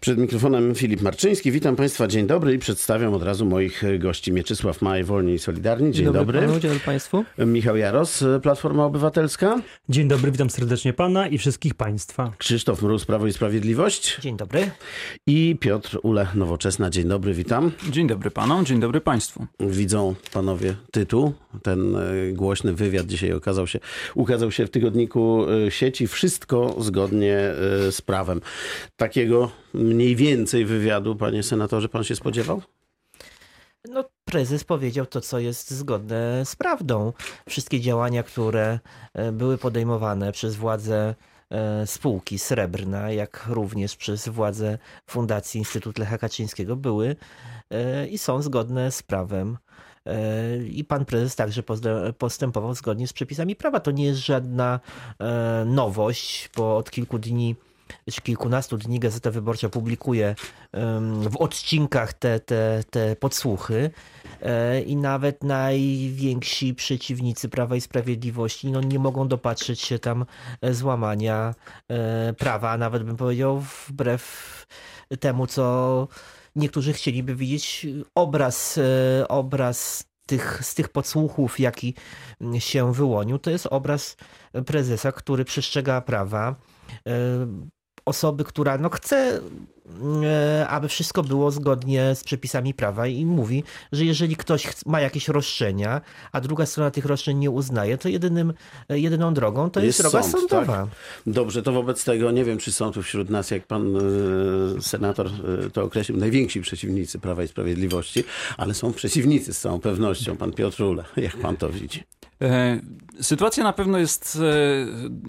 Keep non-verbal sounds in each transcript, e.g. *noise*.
Przed mikrofonem Filip Marczyński. Witam Państwa, dzień dobry i przedstawiam od razu moich gości. Mieczysław Maj, Wolni i Solidarni. Dzień, Dzień dobry. dobry. Panu, dzień dobry Państwu. Michał Jaros, Platforma Obywatelska. Dzień dobry, witam serdecznie Pana i wszystkich Państwa. Krzysztof Mróz, Prawo i Sprawiedliwość. Dzień dobry. I Piotr Ule, Nowoczesna. Dzień dobry, witam. Dzień dobry Panom, dzień dobry Państwu. Widzą Panowie tytuł. Ten e, głośny wywiad dzisiaj okazał się, ukazał się w tygodniku e, sieci. Wszystko zgodnie e, z prawem. Takiego mniej więcej wywiadu, panie senatorze, pan się spodziewał? No, prezes powiedział to, co jest zgodne z prawdą. Wszystkie działania, które e, były podejmowane przez władze e, spółki Srebrna, jak również przez władze Fundacji Instytut Lecha Kaczyńskiego były e, i są zgodne z prawem. I pan prezes także postępował zgodnie z przepisami prawa. To nie jest żadna nowość, bo od kilku dni czy kilkunastu dni Gazeta Wyborcza publikuje w odcinkach te, te, te podsłuchy e, i nawet najwięksi przeciwnicy Prawa i Sprawiedliwości no, nie mogą dopatrzeć się tam e, złamania e, prawa, a nawet bym powiedział wbrew temu, co niektórzy chcieliby widzieć obraz, obraz tych, z tych podsłuchów, jaki się wyłonił, to jest obraz prezesa, który przestrzega prawa, osoby, która no chce, e, aby wszystko było zgodnie z przepisami prawa i mówi, że jeżeli ktoś ma jakieś roszczenia, a druga strona tych roszczeń nie uznaje, to jedynym, e, jedyną drogą to jest, jest droga sąd, sądowa. Tak? Dobrze, to wobec tego nie wiem, czy są tu wśród nas, jak pan e, senator to określił, najwięksi przeciwnicy Prawa i Sprawiedliwości, ale są przeciwnicy z całą pewnością. Pan Piotr Ule, jak pan to widzi? E, sytuacja na pewno jest e,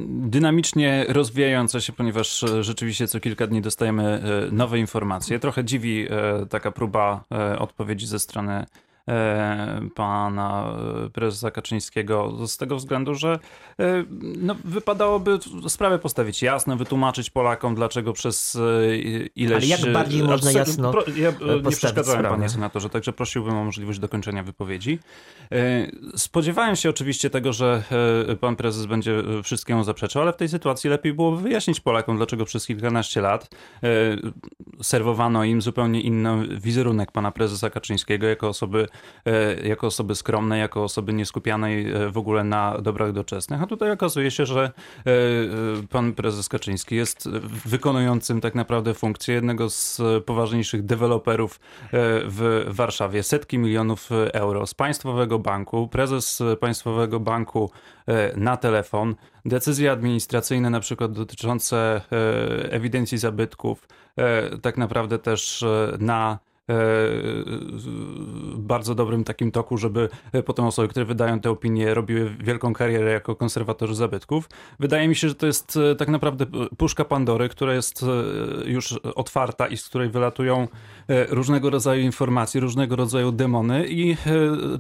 dynamicznie rozwijająca się, ponieważ e, rzeczywiście co kilka dni dostajemy nowe informacje. Trochę dziwi taka próba odpowiedzi ze strony pana e, prezesa Kaczyńskiego z tego względu, że e, no, wypadałoby sprawę postawić jasno, wytłumaczyć Polakom, dlaczego przez ileś... Ale jak bardziej można jasno pro, Ja nie przeszkadzałem, sprawę. panie senatorze, także prosiłbym o możliwość dokończenia wypowiedzi. Spodziewałem się oczywiście tego, że pan prezes będzie wszystkiemu zaprzeczał, ale w tej sytuacji lepiej byłoby wyjaśnić Polakom, dlaczego przez kilkanaście lat serwowano im zupełnie inny wizerunek pana prezesa Kaczyńskiego jako osoby E, jako osoby skromnej, jako osoby nieskupianej e, w ogóle na dobrach doczesnych. A tutaj okazuje się, że e, pan prezes Kaczyński jest wykonującym tak naprawdę funkcję jednego z poważniejszych deweloperów w Warszawie. Setki milionów euro z państwowego banku, prezes państwowego banku na telefon, decyzje administracyjne na przykład dotyczące ewidencji zabytków, tak naprawdę też na E, bardzo dobrym takim toku, żeby potem osoby, które wydają te opinie, robiły wielką karierę jako konserwatorzy zabytków. Wydaje mi się, że to jest e, tak naprawdę puszka Pandory, która jest e, już otwarta i z której wylatują różnego rodzaju informacje, różnego rodzaju demony i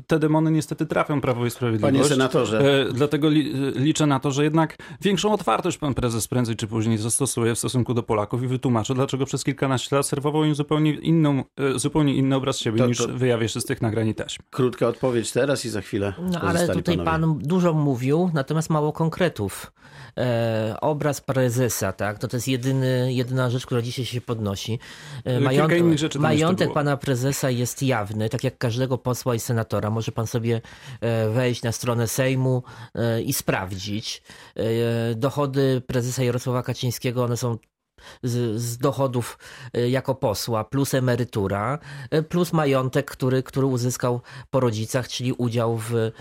te demony niestety trafią Prawo i Sprawiedliwość. Panie senatorze. Dlatego li, liczę na to, że jednak większą otwartość pan prezes prędzej czy później zastosuje w stosunku do Polaków i wytłumaczy, dlaczego przez kilkanaście lat serwował im zupełnie inną zupełnie inny obraz siebie to, niż to... wyjawia się z tych nagrań taśm. Krótka odpowiedź teraz i za chwilę. No ale tutaj panowie. pan dużo mówił, natomiast mało konkretów. E, obraz prezesa, tak, to to jest jedyny, jedyna rzecz, która dzisiaj się podnosi. E, Mająt, majątek pana prezesa jest jawny, tak jak każdego posła i senatora. Może pan sobie e, wejść na stronę Sejmu e, i sprawdzić. E, dochody prezesa Jarosława Kaczyńskiego, one są z, z, dochodów y, jako posła, plus emerytura, y, plus majątek, który, który uzyskał po rodzicach, czyli udział w e,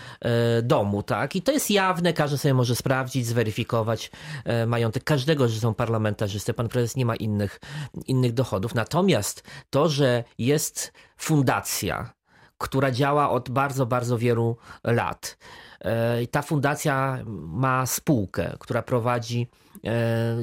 domu, tak? I to jest jawne, każdy sobie może sprawdzić, zweryfikować e, majątek każdego, że są parlamentarzysty. Pan prezes nie ma innych, innych dochodów. Natomiast to, że jest fundacja, która działa od bardzo, bardzo wielu lat. Ta fundacja ma spółkę, która prowadzi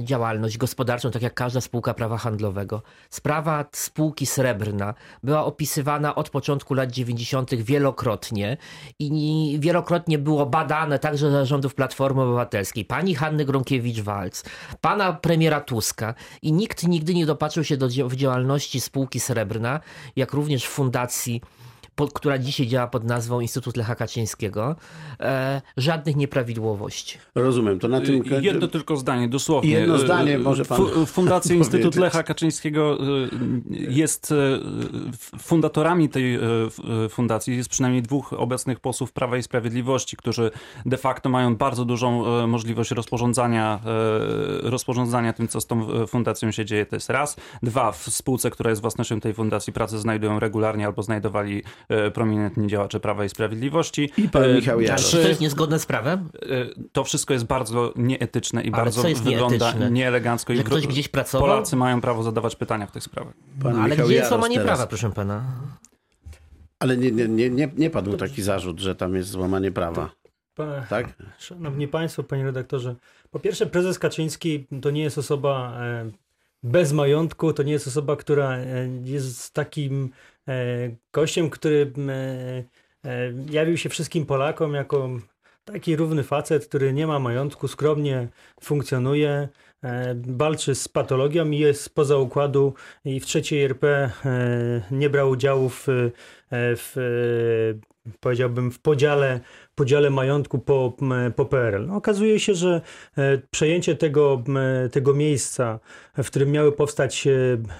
działalność gospodarczą, tak jak każda spółka prawa handlowego. Sprawa spółki Srebrna była opisywana od początku lat 90. wielokrotnie i wielokrotnie było badane także zarządów Platformy Obywatelskiej, pani Hanny Gronkiewicz-Walc, pana premiera Tuska i nikt nigdy nie dopatrzył się do, w działalności spółki Srebrna, jak również fundacji po, która dzisiaj działa pod nazwą Instytut Lecha Kaczyńskiego, e, żadnych nieprawidłowości. Rozumiem, to na tym... Y, jedno tylko zdanie, dosłownie. Jedno zdanie może pan Fundacja *laughs* Instytut Lecha Kaczyńskiego jest fundatorami tej fundacji, jest przynajmniej dwóch obecnych posłów Prawa i Sprawiedliwości, którzy de facto mają bardzo dużą możliwość rozporządzania, rozporządzania tym, co z tą fundacją się dzieje, to jest raz. Dwa, w spółce, która jest własnością tej fundacji, pracę znajdują regularnie albo znajdowali prominentni działacze Prawa i Sprawiedliwości. I pan e, Michał Jarosz. Czy to jest niezgodne z prawem? E, to wszystko jest bardzo nieetyczne i Ale bardzo wygląda nieetyczne? nieelegancko. Że ktoś gdzieś pracował? Polacy mają prawo zadawać pytania w tych sprawach. Pan Ale Michał gdzie jest złamanie teraz. prawa, proszę pana? Ale nie, nie, nie, nie padł taki zarzut, że tam jest złamanie prawa. Pa, tak? Szanowni Państwo, Panie Redaktorze, po pierwsze prezes Kaczyński to nie jest osoba bez majątku, to nie jest osoba, która e, jest takim e, gościem, który e, jawił się wszystkim Polakom jako taki równy facet, który nie ma majątku, skromnie funkcjonuje, walczy z patologią i jest poza układu i w trzeciej RP nie brał udziału w, w powiedziałbym w podziale podziale majątku po, po PRL. No, okazuje się, że e, przejęcie tego, tego miejsca, w którym miały powstać e,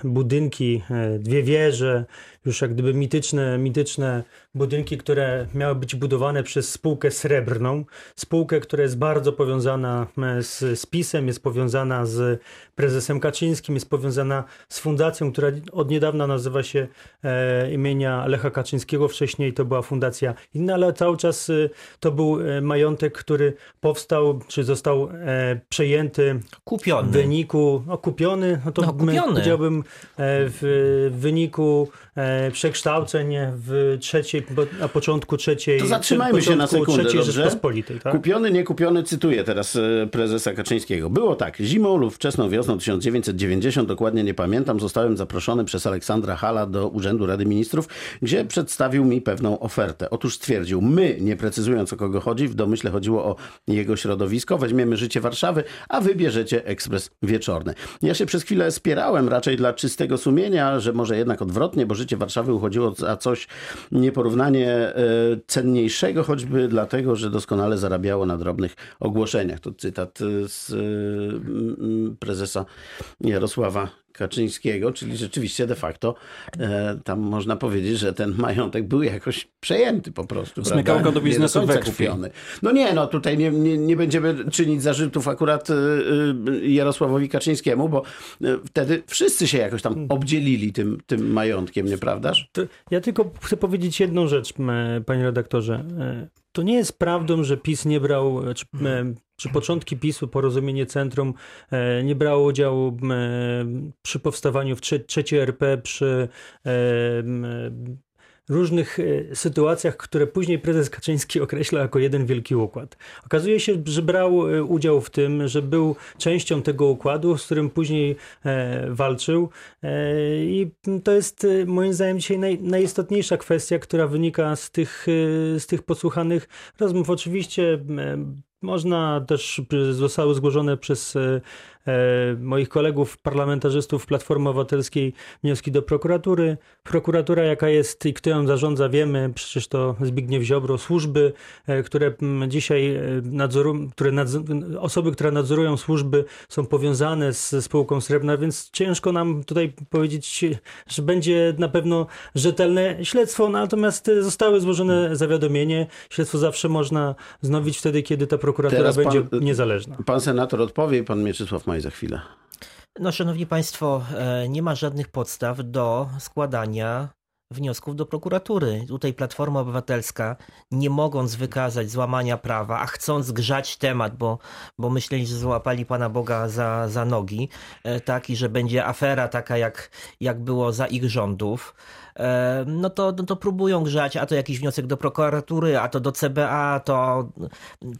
budynki, e, dwie wieże, już jak gdyby mityczne, mityczne budynki, które miały być budowane przez spółkę srebrną. Spółkę, która jest bardzo powiązana z, z PiSem, jest powiązana z prezesem Kaczyńskim, jest powiązana z fundacją, która od niedawna nazywa się e, imienia Lecha Kaczyńskiego. Wcześniej to była fundacja inna, ale cały czas e, to był e, majątek, który powstał, czy został e, przejęty kupiony. w wyniku, no kupiony, no to no, kupiony. powiedziałbym e, w, w wyniku e, przekształceń w trzeciej, na początku trzeciej To zatrzymajmy się na sekundę, dobrze? Tak? Kupiony, nie kupiony, cytuję teraz e, prezesa Kaczyńskiego. Było tak, zimą lub wczesną wiosną 1990, dokładnie nie pamiętam, zostałem zaproszony przez Aleksandra Hala do Urzędu Rady Ministrów, gdzie przedstawił mi pewną ofertę. Otóż stwierdził, my, nie precyzując o kogo chodzi, w domyśle chodziło o jego środowisko, weźmiemy życie Warszawy, a wy bierzecie ekspres wieczorny. Ja się przez chwilę spierałem, raczej dla czystego sumienia, że może jednak odwrotnie, bo życie Warszawy uchodziło za coś nieporównanie e, cenniejszego, choćby dlatego, że doskonale zarabiało na drobnych ogłoszeniach. To cytat e, z e, prezesa Jarosława Kaczyńskiego, czyli rzeczywiście de facto e, tam można powiedzieć, że ten majątek był jakoś przejęty po prostu. Smykał go do biznesu we kupiony. No nie, no tutaj nie, nie, nie będziemy czynić zarzutów akurat e, Jarosławowi Kaczyńskiemu, bo e, wtedy wszyscy się jakoś tam obdzielili tym, tym majątkiem, nieprawdaż? To ja tylko chcę powiedzieć jedną rzecz, panie redaktorze. E, to nie jest prawdą, że PiS nie brał, czy, hmm. czy początki PiSu, porozumienie centrum, e, nie brało udziału przy powstawaniu w trzeciej RP, przy różnych e, sytuacjach, które później prezes Kaczyński określa jako jeden wielki układ. Okazuje się, że brał e, udział w tym, że był częścią tego układu, z którym później e, walczył i to jest moim zdaniem dzisiaj naj, najistotniejsza kwestia, która wynika z tych, z tych podsłuchanych rozmów. Oczywiście można też, zostały zgłoszone przez moich kolegów parlamentarzystów Platformy Obywatelskiej wnioski do prokuratury. Prokuratura jaka jest i kto ją zarządza wiemy, przecież to Zbigniew Ziobro, służby, e, które dzisiaj e, nadzorują, które osoby, które nadzorują służby są powiązane z spółką Srebrna, więc ciężko nam tutaj powiedzieć, że będzie na pewno rzetelne śledztwo, natomiast zostały złożone zawiadomienie. Śledztwo zawsze można znowić wtedy, kiedy ta prokuratura będzie niezależna. Pan senator odpowie, pan Mieczysław za chwilę. No, szanowni państwo, e, nie ma żadnych podstaw do składania wniosków do prokuratury. Tutaj Platforma Obywatelska, nie mogąc wykazać złamania prawa, a chcąc grzać temat, bo, bo myśleli, że złapali Pana Boga za, za nogi, e, tak, i że będzie afera taka, jak, jak było za ich rządów, no to, no to próbują grzać, a to jakiś wniosek do prokuratury, a to do CBA, to,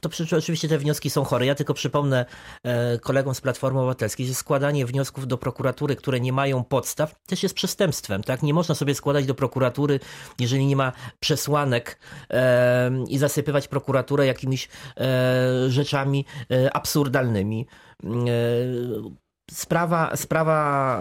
to oczywiście te wnioski są chore. Ja tylko przypomnę e, kolegom z Platformy Obywatelskiej, że składanie wniosków do prokuratury, które nie mają podstaw, też jest przestępstwem. Tak? Nie można sobie składać do prokuratury, jeżeli nie ma przesłanek e, i zasypywać prokuraturę jakimiś rzeczami absurdalnymi Sprawa, sprawa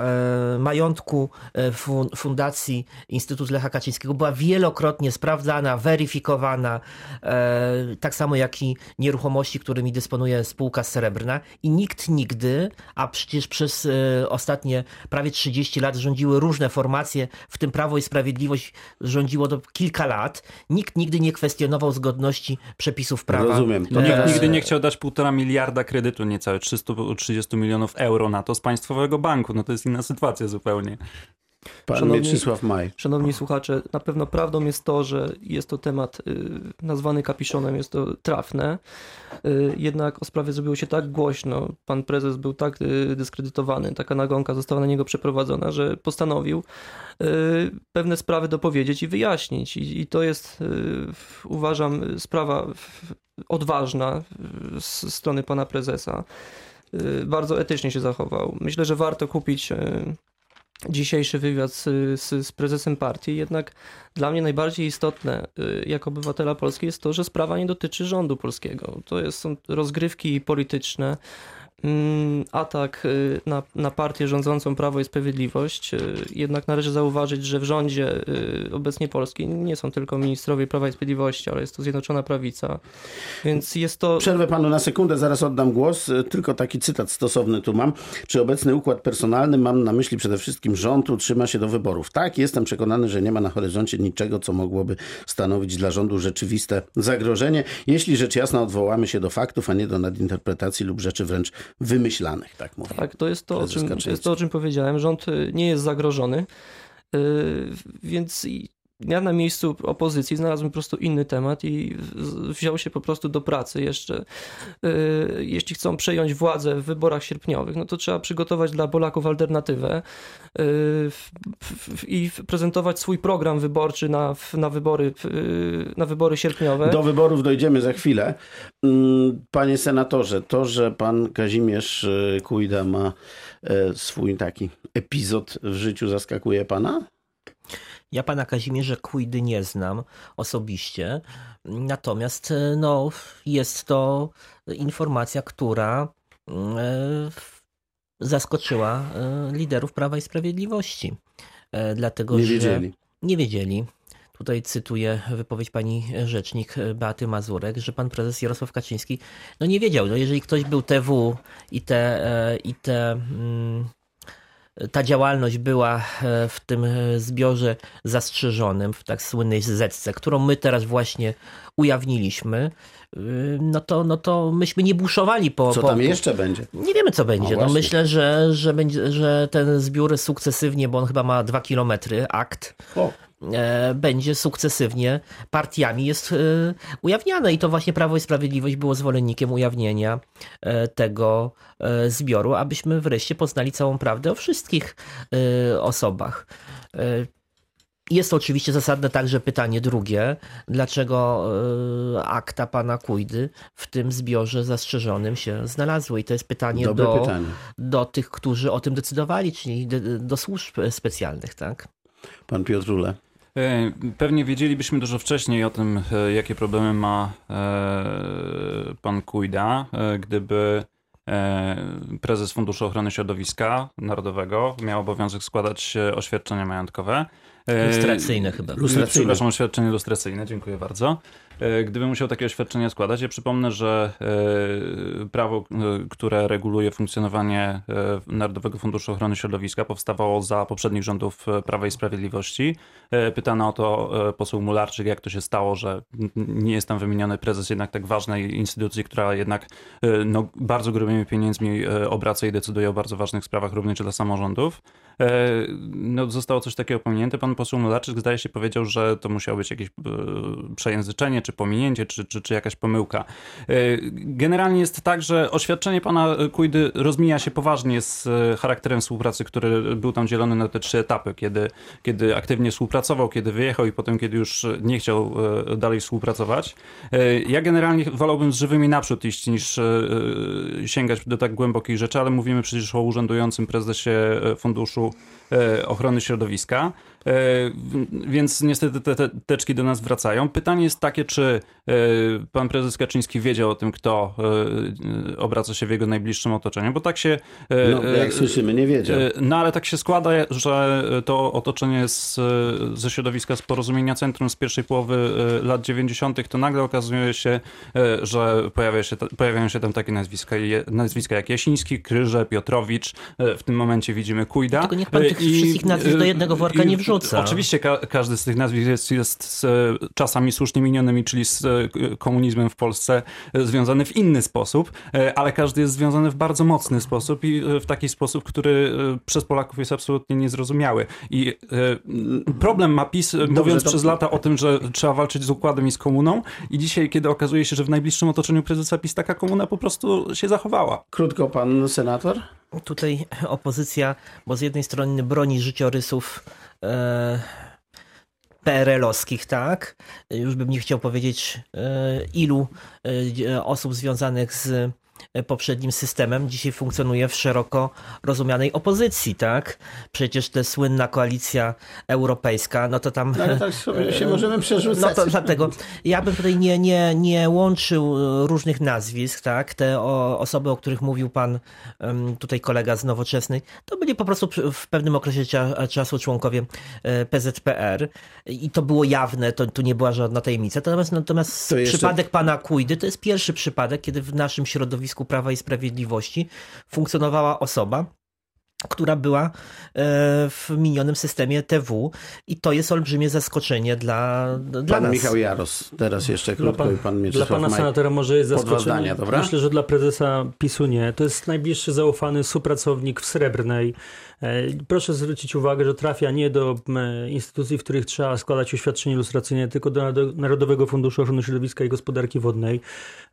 e, majątku e, Fundacji Instytut Lecha Kaczyńskiego była wielokrotnie sprawdzana, weryfikowana, e, tak samo jak i nieruchomości, którymi dysponuje spółka Srebrna i nikt nigdy, a przecież przez ostatnie prawie 30 lat rządziły różne formacje, w tym Prawo i Sprawiedliwość rządziło to kilka lat, nikt nigdy nie kwestionował zgodności przepisów prawa. Rozumiem. To nikt nigdy nie chciał dać półtora miliarda kredytu, niecałe 330 milionów euro na to z Państwowego Banku. No to jest inna sytuacja zupełnie. Pan szanowni, Mieczysław Maj. Szanowni słuchacze, na pewno prawdą jest to, że jest to temat y, nazwany kapiszonem, jest to trafne. Y, jednak o sprawie zrobiło się tak głośno, pan prezes był tak y, dyskredytowany, taka nagonka została na niego przeprowadzona, że postanowił pewne sprawy dopowiedzieć i wyjaśnić. I, i to jest, uważam, sprawa odważna z strony pana prezesa. Y, bardzo etycznie się zachował. Myślę, że warto kupić y, dzisiejszy wywiad z, z, z, prezesem partii, jednak dla mnie najbardziej istotne y, jako obywatela polskiego jest to, że sprawa nie dotyczy rządu polskiego. To jest, są rozgrywki polityczne, atak y, na, na partię rządzącą Prawo i Sprawiedliwość. Y, jednak należy zauważyć, że w rządzie y, obecnie Polski nie są tylko ministrowie Prawa i Sprawiedliwości, ale jest to Zjednoczona Prawica. Więc jest to... Przerwę panu na sekundę, zaraz oddam głos. Tylko taki cytat stosowny tu mam. Czy obecny układ personalny, mam na myśli przede wszystkim rząd, utrzyma się do wyborów? Tak, jestem przekonany, że nie ma na horyzoncie niczego, co mogłoby stanowić dla rządu rzeczywiste zagrożenie, jeśli rzecz jasna odwołamy się do faktów, a nie do nadinterpretacji lub rzeczy wręcz wymyślanych, tak mówię. Tak, to jest to, o czym, jest to, o czym powiedziałem. Rząd y, nie jest zagrożony, y, więc ja na miejscu opozycji znalazłem po prostu inny temat i wziął się po prostu do pracy jeszcze. Y, jeśli chcą przejąć władzę w wyborach sierpniowych, no to trzeba przygotować dla Polaków alternatywę i prezentować swój program wyborczy na, na, wybory, na wybory sierpniowe. Do wyborów dojdziemy za chwilę. Mm, panie senatorze, to, że pan Kazimierz y, Kujda ma swój taki epizod w życiu zaskakuje pana? Ja pana Kazimierza Kujdy nie znam osobiście, natomiast e, no, jest to informacja, która e, zaskoczyła liderów Prawa i Sprawiedliwości. Dlatego, nie wiedzieli. Że nie wiedzieli. Tutaj cytuję wypowiedź pani rzecznik Beaty Mazurek, że pan prezes Jarosław Kaczyński no nie wiedział, no jeżeli ktoś był TW i te, e, i te mm, ta działalność była e, w tym zbiorze zastrzeżonym, w tak słynnej zetce, którą my teraz właśnie ujawniliśmy, y, no to, no to myśmy nie buszowali po... Co po, tam jeszcze będzie? Nie wiemy, co będzie. No, no myślę, że, że, będzie, że ten zbiór sukcesywnie, bo on chyba ma dwa kilometry, akt, o. E, będzie sukcesywnie partiami jest e, ujawniane i to właśnie Prawo i Sprawiedliwość było zwolennikiem ujawnienia e, tego zbioru, abyśmy wreszcie poznali całą prawdę o wszystkich osobach. Jest to oczywiście zasadne także pytanie drugie, dlaczego akta pana Kujdy w tym zbiorze zastrzeżonym się znalazły. I to jest pytanie do, pytanie. do tych, którzy o tym decydowali, czyli do, służb specjalnych. tak? Pan Piotr Rule. E, pewnie wiedzielibyśmy dużo wcześniej o tym, e, jakie problemy ma e, pan Kujda, gdyby prezes Funduszu Ochrony Środowiska Narodowego miał obowiązek składać oświadczenia majątkowe. Lustracyjne chyba. Lustracyjne. Przepraszam, oświadczenie lustracyjne, dziękuję bardzo. E, gdybym musiał takie oświadczenie składać, ja przypomnę, że e, prawo, e, które reguluje funkcjonowanie Narodowego Funduszu Ochrony Środowiska powstawało za poprzednich rządów Prawa i Sprawiedliwości. Pytano o to poseł Mularczyk, jak to się stało, że nie jest tam wymieniony prezes jednak tak ważnej instytucji, która jednak no, bardzo grubymi pieniędzmi obraca i decyduje o bardzo ważnych sprawach również dla samorządów. No, zostało coś takiego pominięte. Pan poseł Mularczyk zdaje się powiedział, że to musiało być jakieś przejęzyczenie czy pominięcie, czy, czy, czy jakaś pomyłka. E, generalnie jest tak, że oświadczenie pana Kujdy rozmija się poważnie z e, charakterem współpracy, który był tam dzielony na te trzy etapy, kiedy, kiedy aktywnie współpracował, kiedy wyjechał i potem, kiedy już nie chciał e, dalej współpracować. Ja generalnie wolałbym z żywymi naprzód iść, niż sięgać do tak głębokiej rzeczy, ale mówimy przecież o urzędującym prezesie funduszu ochrony środowiska. Więc niestety te, te teczki do nas wracają. Pytanie jest takie, czy pan prezes Kaczyński wiedział o tym, kto obraca się w jego najbliższym otoczeniu, bo tak się... No, jak słyszymy, nie wiedział. No ale tak się składa, że to otoczenie z, ze środowiska z porozumienia Centrum z pierwszej połowy lat 90. to nagle okazuje się, że pojawia się, pojawiają się tam takie nazwiska, nazwiska jak Jasiński, Kryże, Piotrowicz, w tym momencie widzimy Kujda. Tylko niech pan tych I, wszystkich nazwisk do jednego worka i, nie wrzuca. Oczywiście ka każdy z tych nazwisk jest, jest z czasami słusznie minionymi, czyli z komunizmem w Polsce związany w inny sposób, ale każdy jest związany w bardzo mocny sposób i w taki sposób, który przez Polaków jest absolutnie niezrozumiały. I problem ma PiS, Dobrze, mówiąc to... przez lata o tym, że trzeba walczyć z układem i z komuną i dzisiaj, kiedy okazuje się, że w najbliższym otoczeniu prezesa PiS taka komuna po prostu się zachowała. Krótko pan senator? Tutaj opozycja, bo z jednej strony broni życiorysów e, PRL-owskich, tak? Już bym nie chciał powiedzieć e, ilu e, osób związanych z poprzednim systemem dzisiaj funkcjonuje w szeroko rozumianej opozycji, tak? Przecież ta słynna koalicja europejska, no to tam... No, ale tak sobie *laughs* się możemy przerzucać. No to dlatego ja bym tutaj nie, nie, nie łączył różnych nazwisk, tak? Te osoby, o których mówił pan tutaj kolega z Nowoczesnej, to byli po prostu w pewnym okresie czasu członkowie e, PZPR i to było jawne, to tu nie była żadna tajemnica. Natomiast, natomiast przypadek pana Kujdy to jest pierwszy przypadek, kiedy w naszym środowisku środowisku Prawa i Sprawiedliwości funkcjonowała osoba, która była e, w minionym systemie TW i to jest olbrzymie zaskoczenie dla, dla pan nas. Michał Jaros, teraz jeszcze krótko dla, pan, pan Mieczysław Dla pana Maj. senatora może jest zaskoczenie. Zdania, dobra? Myślę, że dla prezesa PiSu nie. To jest najbliższy zaufany współpracownik w Srebrnej, E, proszę zwrócić uwagę, że trafia nie do instytucji, w których trzeba składać oświadczenie ilustracyjne, tylko do Narodowego Funduszu Ochrony Środowiska i Gospodarki Wodnej.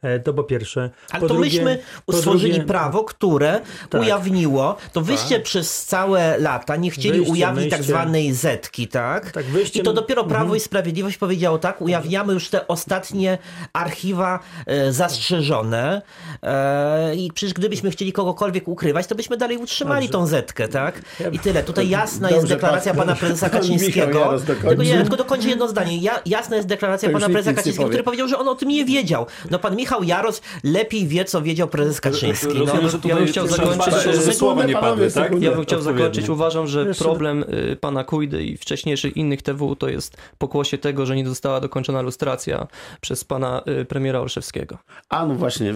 E, to po pierwsze. Ale po to drugie, myśmy utworzyli drugie, prawo, które tak, ujawniło, to wyście tak. Przez całe lata nie chcieli wyjście, ujawnić wyjście. tak zwanej zetki, tak? tak wyjście, I to dopiero Prawo mhm. i Sprawiedliwość powiedziało tak, ujawniamy już te ostatnie archiwa e, zastrzeżone e, i przecież gdybyśmy chcieli kogokolwiek ukrywać, to byśmy dalej utrzymali Dobrze. tą zetkę, tak? I tyle. Tutaj jasna Dobrze, jest deklaracja pan, pana prezesa Kaczyńskiego. Tylko, nie, tylko dokończę jedno zdanie. Ja, jasna jest deklaracja pana prezesa Kaczyńskiego, który powiedział, że on o tym nie wiedział. No pan Michał Jaros lepiej wie, co wiedział prezes Kaczyński. No, Rozumiem, że ja bym chciał zakończyć, że słowa nie padły, tak? Ja bym chciał zakończyć. Uważam, że problem y, pana Kujdy i wcześniejszych innych TW to jest pokłosie tego, że nie została dokończona lustracja przez pana y, premiera Olszewskiego. A no właśnie,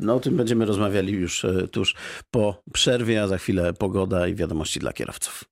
no o tym będziemy rozmawiali już y, tuż po przerwie, a za chwilę pogoda i wiadomości dla kierowców.